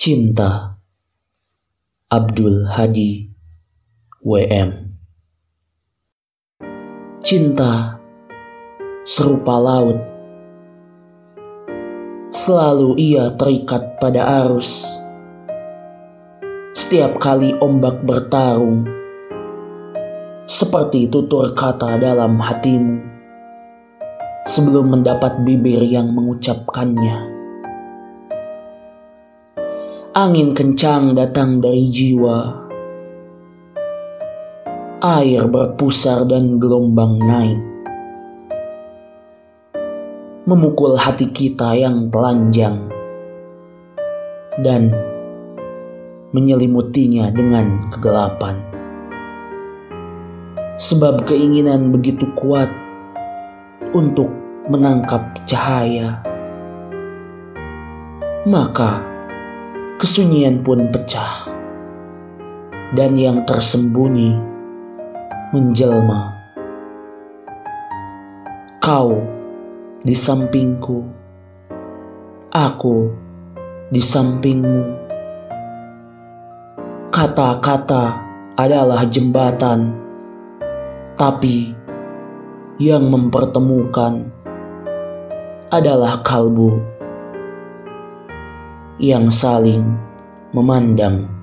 Cinta. Abdul Hadi WM Cinta serupa laut. Selalu ia terikat pada arus. Setiap kali ombak bertarung Seperti tutur kata dalam hatimu Sebelum mendapat bibir yang mengucapkannya Angin kencang datang dari jiwa. Air berpusar dan gelombang naik. Memukul hati kita yang telanjang. Dan menyelimutinya dengan kegelapan. Sebab keinginan begitu kuat untuk menangkap cahaya. Maka kesunyian pun pecah, dan yang tersembunyi menjelma. Kau di sampingku, aku di sampingmu. Kata-kata adalah jembatan, tapi yang mempertemukan adalah kalbu yang saling memandang.